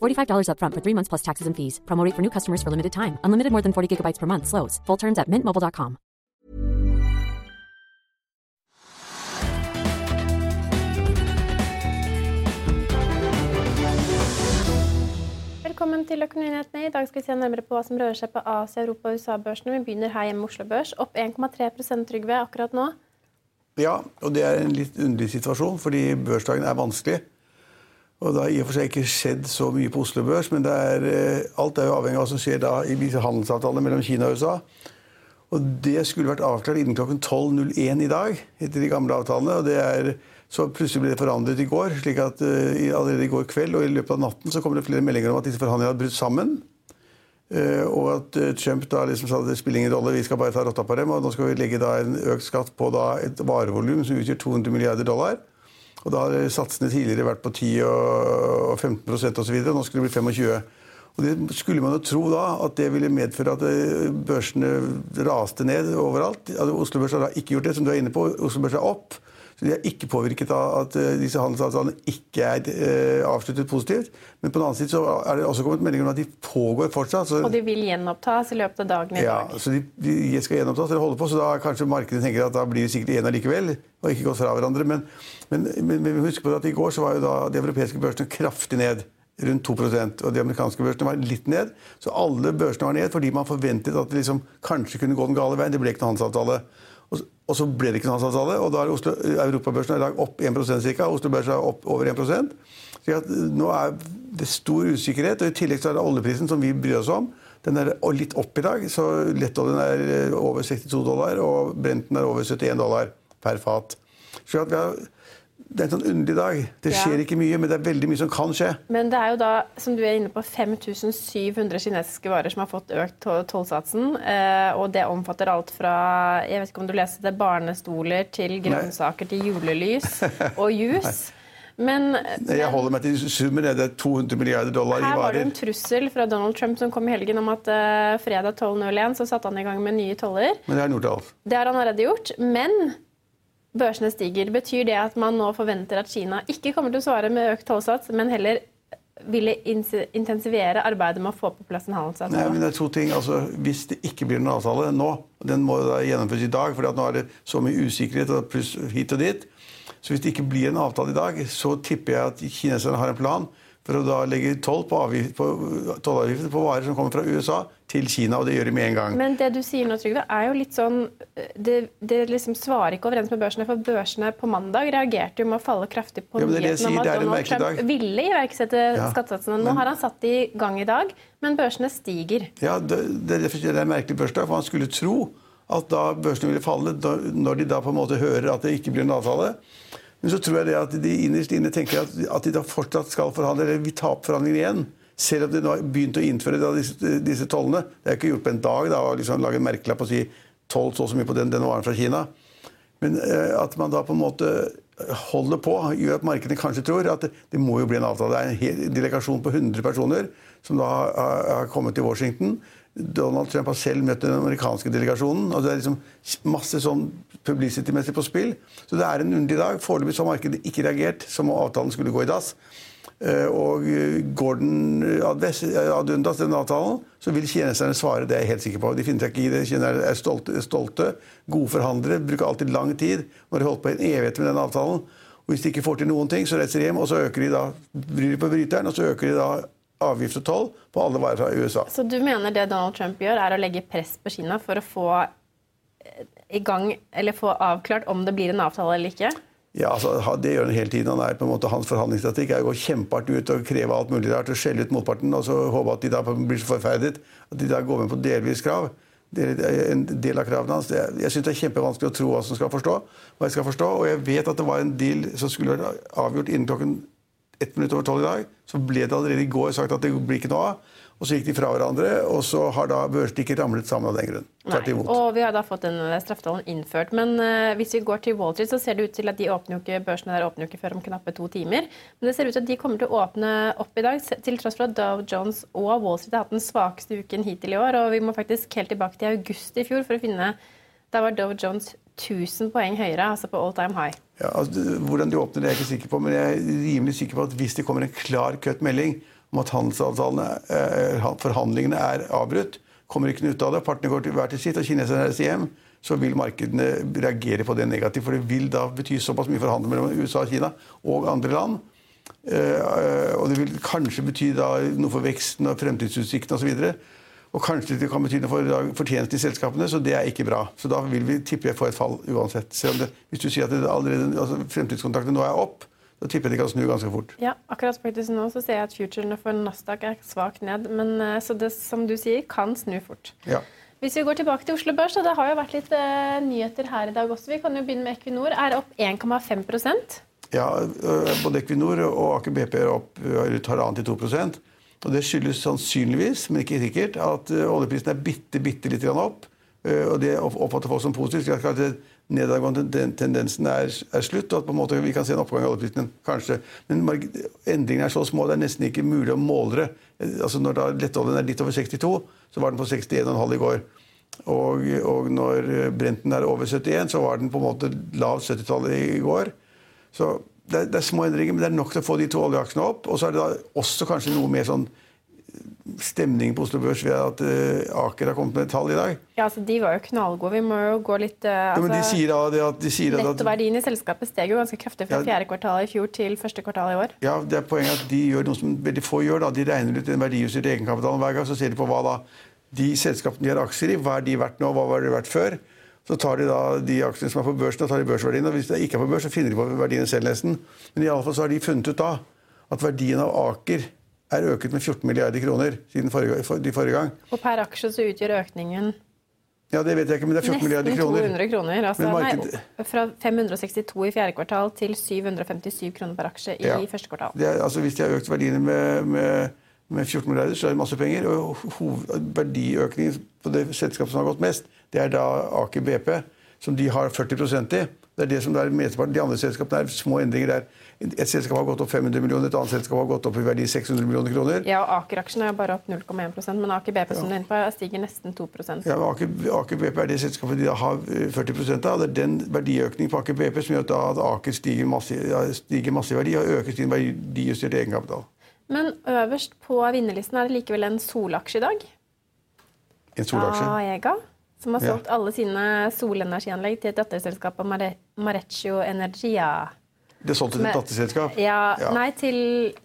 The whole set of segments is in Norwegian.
$45 upfront for three months plus taxes and fees. Promo for new customers for limited time. Unlimited more than 40 gigabytes per month. Slows. Full terms at mintmobile.com. Velkommen til Økonominyhetene. I dag skal vi se nærmere på hva som rører seg på Asia-, Europa- og USA-børsene. Vi begynner her hjemme Oslo Børs. Opp 1,3% Trygve akkurat nå. Ja, og det er en litt underlig situasjon, fordi børsdagen er vanskelig. Og det har i og for seg ikke skjedd så mye på Oslo Børs, men er, eh, alt er jo avhengig av hva som skjer da i handelsavtalene mellom Kina og USA. Og det skulle vært avklart innen klokken 12.01 i dag, etter de gamle avtalene. og det er så plutselig ble det forandret i går. slik at uh, Allerede i går kveld og i løpet av natten så kom det flere meldinger om at disse forhandlingene hadde brutt sammen. Uh, og at uh, Trump da liksom sa det spiller ingen rolle, vi skal bare ta rotta på dem. Og nå skal vi legge da en økt skatt på da et varevolum som utgjør 200 milliarder dollar. Og da har satsene tidligere vært på 10 og 15% osv. Nå skulle det bli 25 og det skulle man jo tro da, at det ville medføre at børsene raste ned overalt. Oslo Børs har ikke gjort det, som du er inne på. Oslo Børs er opp. Så De er ikke påvirket av at disse handelsavtalene ikke er eh, avsluttet positivt. Men på den annen side så er det også kommet meldinger om at de pågår fortsatt. Så, Og de vil gjenopptas i løpet av dagen i dag. ja, så de, de skal gjenopptas eller holde på, så da kanskje markedet tenker at da blir vi sikkert igjen allikevel. Og ikke gått fra hverandre. Men, men, men, men husk på at i går så var jo da de europeiske børsene kraftig ned. Rundt 2% og de amerikanske børsene var litt ned. Så alle børsene var ned fordi man forventet at det liksom kanskje kunne gå den gale veien. Det ble ikke noen handelsavtale. Og, så ble det ikke noen handelsavtale, og da er Oslo, Europabørsen i dag opp 1 ca. Oslo Børs er opp over 1 så Nå er det stor usikkerhet, og i tillegg så er det oljeprisen, som vi bryr oss om. Den er litt opp i dag, så lettoljen er over 62 dollar, og brenten er over 71 dollar per fat. Så vi har det er en sånn underlig dag. Det Ja. skjer ikke mye, men det er veldig mye som kan skje. Men det er jo da, som du er inne på, 5700 kinesiske varer som har fått økt to- tollsatsen. Eh, og det omfatter alt fra jeg vet ikke om du leste det, barnestoler til grønnsaker til julelys og juice. Men, Jeg holder meg til summen. Det er 200 milliarder dollar i varer. her var det en trussel fra Donald Trump som kom i helgen om at uh, fredag 12.01 så satte han i gang med nye toller. Men det er Nordahl. Det har han allerede gjort. Men børsene stiger. Betyr det at man nå forventer at Kina ikke kommer til å svare med økt tollsats, men heller ville intensivere arbeidet med å få på plass en handelsavtale? Nei, men det er to ting. Altså, hvis det ikke blir noen avtale nå, og den må da gjennomføres i dag, for nå er det så mye usikkerhet og pluss hit og dit, så hvis det ikke blir en avtale i dag, så tipper jeg at kineserne har en plan for å da legge toll på, på tollavgifter på varer som kommer fra USA til Kina, og det gjør de med en gang. Men det du sier nå, Trygve, er jo litt sånn Det, det liksom svarer ikke overens med børsene. For børsene på mandag reagerte jo med å falle kraftig på Ja, nyheten om at Donald Trump ville iverksette Ja, skattesatsene. Nå men- har han satt i gang i dag, men børsene stiger. Ja, det, det, det er en merkelig børsdag, for man skulle tro at da børsene ville falle, når de da på en måte hører at det ikke blir en avtale. Men så tror jeg det at de innerst inne tenker at, at de da fortsatt skal forhandle, eller vil ta opp forhandlingene igjen. Selv om de nå har begynt å innføre da, disse, disse tollene. Det er ikke gjort på en dag da, å liksom lage en merkelapp og si toll så så mye på den, denne varen fra Kina. Men eh, at man da på en måte holder på, gjør at markedene kanskje tror at det, må jo bli en avtale. Det er en delegasjon på 100 personer som da har- har kommet til Washington. Donald Trump har selv møtt den amerikanske delegasjonen. og Det er liksom masse sånn publicity-messig på spill. Så det er en underlig dag. Foreløpig har markedet ikke reagert som om avtalen skulle gå i dass. Eh, og Gordon Adundas, den avtalen, så vil kineserne svare. Det er jeg helt sikker på. De finner seg ikke i det. Kineserne er stolte, stolte, gode forhandlere, bruker alltid lang tid. Når de holdt på en evighet med den avtalen. Og Hvis de ikke får til noen ting, så reiser de hjem, og så øker de da, bryr de på bryteren, og så øker de da avgift og toll på alle varer fra USA. Så du mener det Donald Trump gjør, er å legge press på Kina for å få i gang, eller få avklart om det blir en avtale eller ikke? Ja, altså, Det gjør han hele tiden. Han er på en måte, Hans forhandlingsstatikk er å gå kjempehardt ut og kreve alt mulig rart og skjelle ut motparten og så håpe at de da blir så forferdet at de da går med på delvis krav. Er en del av kravene hans. Jeg syns det er kjempevanskelig å tro hva som skal forstå. hva jeg skal forstå, Og jeg vet at det var en deal som skulle vært avgjort innen klokken ett minutt over tolv i dag. Så ble det allerede i går sagt at det blir ikke noe av. Og så gikk de fra hverandre, og så har da børsene ikke ramlet sammen av den grunn. Tvert imot. Og vi har da fått den straffetollen innført. Men uh, hvis vi går til Wall Street, så ser det ut til at de åpner jo ikke, børsene der åpner jo ikke før om knappe to timer. Men det ser ut til at de kommer til å åpne opp i dag, til tross for at Dow Jones og Wall Street har hatt den svakeste uken hittil i år. Og vi må faktisk helt tilbake til august i fjor for å finne Da var Dow Jones 1000 poeng høyere, altså på all time high. Ja, altså, hvordan de åpner, det er jeg ikke sikker på, men jeg er rimelig sikker på at hvis det kommer en klar cut-melding om at eh, forhandlingene er avbrutt. Kommer ikke noe ut av det, partene går til hver til sitt, og kineserne reiser hjem. Så vil markedene reagere på det negativt. For det vil da bety såpass mye forhandling mellom USA og Kina og andre land. Eh, og det vil kanskje bety noe for veksten og fremtidsutsiktene osv. Og kanskje det kan bety noe for fortjenesten i selskapene, så det er ikke bra. Så da vil vi tippe få et fall uansett. Det, hvis du sier at det allerede, altså fremtidskontraktene nå er opp, da tipper jeg de kan snu ganske fort. Ja, akkurat faktisk nå så ser jeg at futurene for Nasdaq er svakt ned. Men eh, så det som du sier, kan snu fort. Ja. Hvis vi går tilbake til Oslo Børs, og det har jo vært litt uh, nyheter her i dag også. Vi kan jo begynne med Equinor. Er opp 1,5% Ja, eh, både Equinor og Aker BP er opp rundt halvannen til 2 og Det skyldes sannsynligvis, men ikke sikkert, at oljeprisen er bitte, bitte litt opp. Og det oppfatter folk som positivt at nedadgående tendensen er, er, slutt, og at på en måte vi kan se en oppgang i oljeprisen. kanskje. Men endringene er så små det er nesten ikke mulig å måle det. Altså Når da lettoljen er litt over 62, så var den på 61,5 i går. Og, og, når Brenten er over 71, så var den på en måte lav 70-tallet i går. Så det er, det er, små endringer, men det er nok til å få de to oljeaksjene opp. Og så er det da også kanskje noe mer sånn stemning på Oslo Børs ved at uh, Aker har kommet med et tall i dag? Ja, altså De var jo knallgode. Vi må jo gå litt uh, altså, ja, men De altså, sier da det at de sier Nettoverdien i selskapet steg jo ganske kraftig fra ja, fjerde kvartal i fjor til første kvartal i år. Ja, det er Poenget at de gjør noe som veldig få gjør. da, De regner ut den verdijusterte egenkapitalen hver gang. Så ser de på hva da de selskapene de har aksjer i, hva er de verdt nå, hva var de verdt før? Så tar de da de aksjene som er på børsen, og tar de børsverdien. Og hvis det ikke er på børs, så finner de på verdiene selv nesten. Men i alle fall så har de funnet ut da at verdien av Aker er øket med 14 milliarder kroner siden forrige, for, de forrige gang. Og per aksje så utgjør økningen ja, det vet jeg ikke, men det er 14 milliarder kroner. Nesten 200 kroner. Altså, marked... nei, fra 562 i fjerde kvartal til 757 kroner per aksje i ja. første kvartal. Er, altså, hvis de har økt verdiene med, med, med 14 milliarder, så er det masse penger. Og verdiøkningen på det selskapet som har gått mest, det er da Aker BP, som de har 40 i. Det er det som er mesteparten. De andre selskapene er små endringer der. Et selskap har gått opp 500 millioner, et annet selskap har gått opp i verdi 600 millioner kroner. Ja, og Aker-aksjen er bare opp 0,1% men Aker BP som ja. på, stiger nesten 2% Ja, Aker, Aker, BP er det selskapet de har 40 eh, av. Det er den verdiøkningen på Aker BP som gjør at Aker stiger masse, stiger masse i verdi og øker sin verdijusterte egenkapital. Men øverst på vinnerlisten er det likevel en solaksje i dag. En solaksje? Aega som har solgt ja. alle sine solenergianlegg til et datterselskap av Mareccio Energia. Det er solgt til et datterselskap? Ja, ja, Nei, til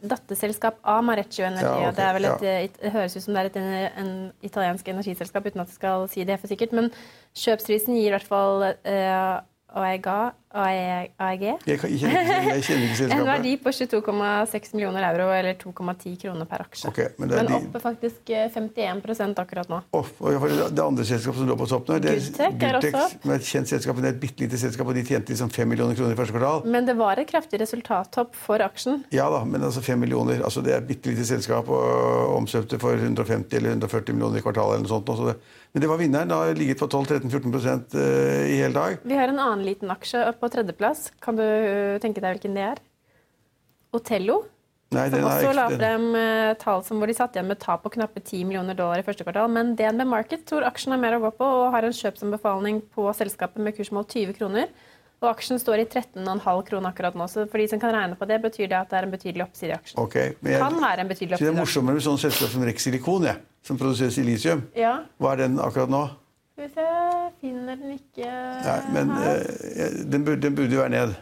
datterselskap av Mareccio Energia. Ja, okay, det, er vel et, det høres ut som det er et en, italiensk energiselskap, uten at jeg skal si det for sikkert. Men kjøpsprisen gir i hvert fall uh, AEG, AEG. Jeg, jeg, kjenner, ikke selskapet. En verdi på 22,6 millioner euro, eller 2,10 kroner per aksje. Okay, men, men oppe faktisk 51 eh, akkurat nå. Oh, det andre selskapet som lå på toppen her, det er Goodtech, med et kjent selskap, det er et bitte lite selskap, og de tjente liksom 5 millioner kroner i første kvartal. Men det var et kraftig resultattopp for aksjen? Ja da, men altså 5 millioner. altså Det er et bitte lite selskap og omsøkte for 150 eller 140 millioner i kvartalet eller noe sånt. Så det, men det var vinneren. Det har ligget på 12-13-14 eh, i hele dag. Vi har en annen liten aksje på tredjeplass. Kan du eh, tenke deg hvilken det er? Otello. Nei, som også la frem uh, tall som hvor de satt igjen med tap på knappe 10 millioner dollar i første kvartal. Men DNB Market tror aksjen har mer å gå på og har en kjøpsanbefaling på selskapet med kursmål 20 kroner. Og aksjen står i 13,5 kroner akkurat nå. Så for de som kan regne på det, betyr det at det er en betydelig oppside i aksjen. Okay, jeg, Kan være en betydelig oppside. det er morsommere med sånne selskap som Rex Silikon, ja, som produserer silisium. Ja. Hva er den akkurat nå? Skal vi se Finner den ikke Nei, men eh, den, burde, den burde jo være ned.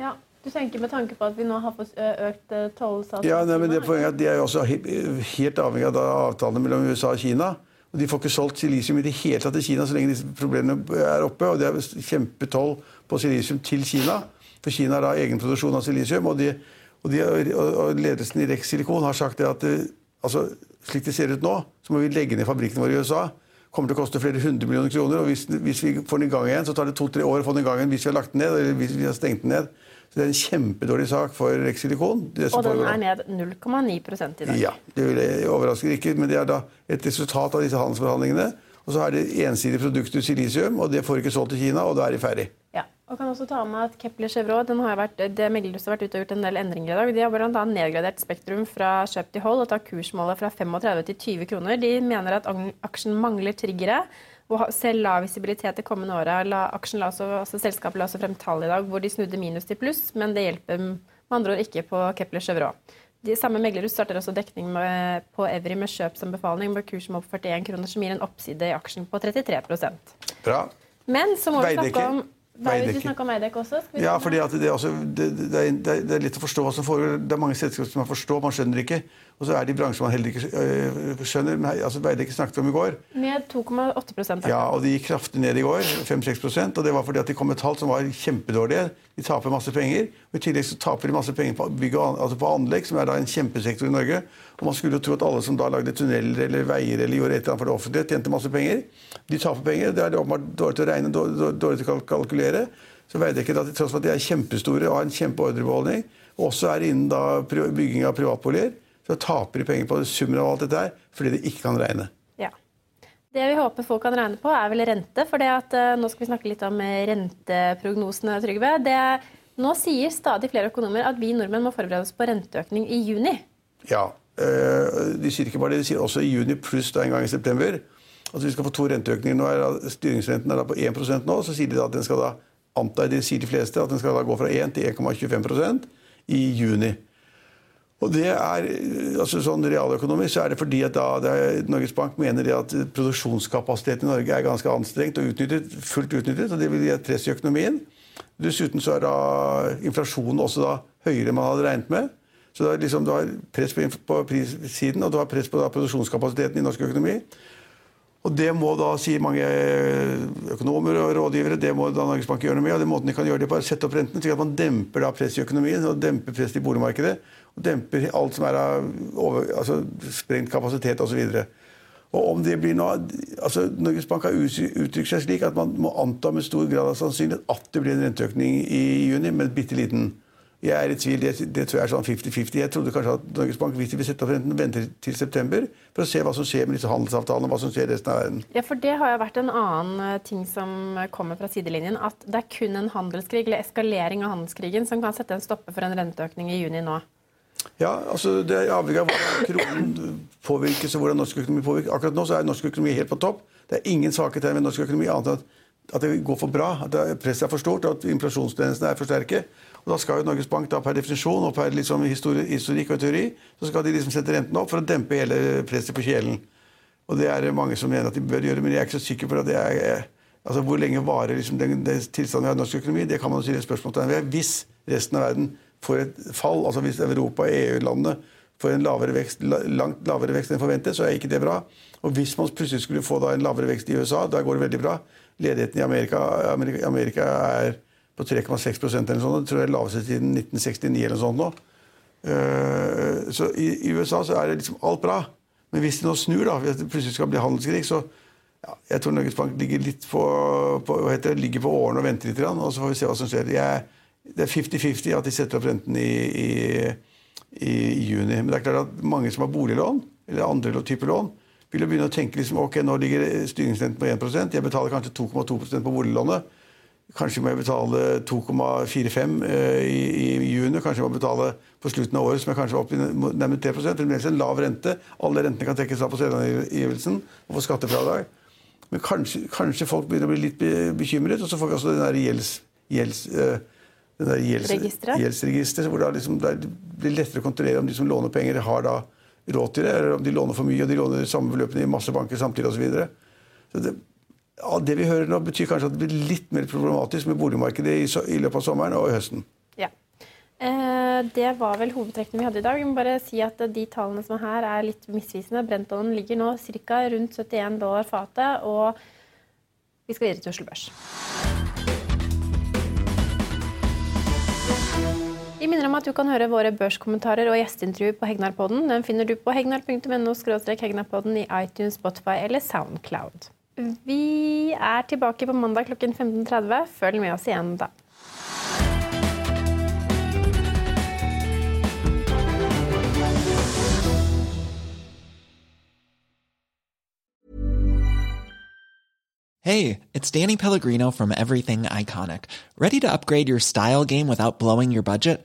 Ja. Du tenker med tanke på at vi nå har fått økt eh, tollsats? Ja, nei, men det er at De er jo også helt avhengig av avtalene mellom USA og Kina. Og De får ikke solgt silisium i det hele tatt til Kina så lenge disse problemene er oppe. Og det er kjempetoll på silisium til Kina. For Kina har da egen produksjon av silisium. Og, de, og, de, og, og ledelsen i Rex Silikon har sagt det at eh, altså, slik det ser ut nå, så må vi legge ned fabrikkene våre i USA. Kommer til å koste flere hundre millioner kroner. Og hvis, hvis vi får den i gang igjen, så tar det to-tre år å få den i gang igjen hvis vi har lagt den ned. eller hvis vi har stengt den ned. Så det er en kjempedårlig sak for Rex Silikon. det som Og den er ned 0,9 i dag. Ja, det overrasker ikke, men det er da et resultat av disse handelsforhandlingene. Og så er det ensidig produktet silisium, og det får ikke solgt til Kina, og da er de ferdig. Ja, og kan også ta med at Kepler Chevrolet den har vært, det Meglerhuset har vært ute og gjort en del endringer i dag. De har bl.a. nedgradert Spektrum fra kjøp til hold og tar kursmålet fra 35 til 20 kroner. De mener at aksjen mangler triggere og ser lav visibilitet de kommende åra. La, la også, altså selskapet la også frem tall i dag hvor de snudde minus til pluss, men det hjelper med andre ord ikke på Kepler Chevrolet. De samme Meglerhus starter også dekning med, på Evry med kjøp som befaling, med kursmål på 41 kroner, som gir en oppside i aksjen på 33% Bra. Men så må vi snakke om Veidekke. du snakke om Veidekke også? Ja, fordi det? at det, er også, det, det, er, det er- er å forstå hva som foregår. Det er mange selskaper som man forstår, man skjønner ikke. Og så er det i bransjer man heller ikke øh, skjønner. Men altså, Veidekke snakket om i går. Med 2,8% Ja, og de gikk kraftig ned i går, 5-6 og det var fordi at de kom med tall som var kjempedårlige. De taper masse penger. og I tillegg så taper de masse penger på, bygg og, an- altså på anlegg, som er da en kjempesektor i Norge. Og Man skulle jo tro at alle som da lagde tunneler eller veier eller gjorde et eller annet for det offentlige, tjente masse penger. De taper penger. Det er det åpenbart dårlig til å regne, dårlig, til å kalk- kalkulere. Så Veidekke, til tross for at de er kjempestore og har en kjempeordrebeholdning, og også er innen da bygging av privatboliger, så taper de penger på summen av alt dette her fordi de ikke kan regne. Ja. Det vi håper folk kan regne på, er vel rente. For det at, eh, nå skal vi snakke litt om eh, renteprognosene, Trygve. Det, nå sier stadig flere økonomer at vi nordmenn må forberede oss på renteøkning i juni. Ja. øh, De sier ikke bare det, de sier også i juni pluss da en gang i september. Altså Vi skal få to renteøkninger. Nå er da- Styringsrenten er da på 1% nå. Så sier de da at den skal da antar de sier de fleste, at den skal da gå fra 1 til 1,25% i juni. Og det er, altså sånn Realøkonomisk så er det fordi at da er, Norges Bank mener at produksjonskapasiteten i Norge er ganske anstrengt og utnyttet, fullt utnyttet. og Det vil gi et press i økonomien. Dessuten så er da inflasjonen også da høyere enn man hadde regnet med. Så det er liksom, du har press på, på prissiden, og du har press på da produksjonskapasiteten i norsk økonomi. Og det må da, sier mange økonomer og rådgivere, det må da Norges Bank gjøre noe med. Og den måten de kan gjøre det på, er å sette opp renten, slik at man demper da press i økonomien og demper press i boligmarkedet. Og demper alt som er av over, altså, sprengt kapasitet osv. Og om det blir noe, altså Norges Bank har uttrykt seg slik at man må anta med stor grad av sannsynlighet at det blir en renteøkning i juni, men bitte liten. Jeg er i tvil, det, det tror jeg er sånn 50-50. Jeg trodde kanskje at Norges Bank hvis de vil sette opp renten, venter til september for å se hva som skjer med disse handelsavtalene hva som skjer i resten av verden. Ja, for Det har jo vært en annen eh, ting som kommer fra sidelinjen. At det er kun en handelskrig eller eskalering av handelskrigen som kan sette en stopper for en renteøkning i juni nå. Ja, altså Det er avhengig av hvordan kronen påvirkes og hvordan norsk økonomi påvirkes. Akkurat nå så er norsk økonomi helt på topp. Det er ingen svakheter ved norsk økonomi annet enn at, at det går for bra. At presset er for stort at inflasjonstendensene er for sterke. Og Da skal jo Norges Bank da per definisjon og per liksom historikk og teori så skal de liksom sette renten opp for å dempe hele presset på kjelen. Og Det er mange som mener at de bør gjøre, men jeg er ikke så sikker på at det er Altså, Hvor lenge varer liksom den, den tilstanden vi har i norsk økonomi? Det kan man jo stille spørsmålstegn ved. Hvis resten av verden får et fall, altså hvis Europa EU-landene får en lavere vekst, langt lavere vekst enn forventet, så er ikke det bra. Og hvis man plutselig skulle få en lavere vekst i USA, da går det veldig bra. Ledigheten i Amerika, Amerika, Amerika er på 3,6% eller sånt. Det tror jeg er laveste siden 1969 eller sånt nå. Eh, Så i, i USA så er det liksom alt bra. Men hvis det nå snur, da, hvis det plutselig skal bli handelskrig, så ja, jeg tror Norges Bank ligger litt på, på, hva heter det, ligger på årene og venter litt, og så får vi se hva som skjer. Jeg, det er 50-50 at de setter opp renten i, i, i, juni. Men det er klart at mange som har boliglån, eller andre typer lån, vil jo begynne å tenke liksom, ok, nå ligger styringsrenten på 1% jeg betaler kanskje 2,2% på boliglånet. Kanskje må jeg betale 2,45 eh, i, juni. Kanskje jeg må betale på slutten av året, som er kanskje opp i nærmere 3 Fremdeles en lav rente. Alle rentene kan trekkes av på selvangivelsen og få skattefradrag. Men kanskje, kanskje folk begynner å bli litt bekymret, og så får vi også den der gjelds, gjelds, der gjeldsregisteret, hvor da liksom, det blir lettere å kontrollere om de som låner penger, har da råd til det, eller om de låner for mye og de låner samme beløpene i masse banker samtidig osv. Det, ja, det vi hører nå, betyr kanskje at det blir litt mer problematisk med boligmarkedet i, i løpet av sommeren og i høsten. Ja. Eh, det var vel hovedtrekkene vi hadde i dag. Vi må bare si at De tallene som er her, er litt misvisende. Brentollen ligger nå ca. rundt 71 dollar fatet, og vi skal videre til Oslo Børs. Vi minner om at du kan høre våre børskommentarer og gjesteintervju på Hegnarpodden. Den finner du på hegnar.no hegnarpodden i iTunes, Spotify eller Soundcloud. Vi er tilbake på mandag klokken 15.30. Følg med oss igjen da. Hey, it's Danny Pellegrino from Everything Iconic. Ready to upgrade your style game without blowing your budget?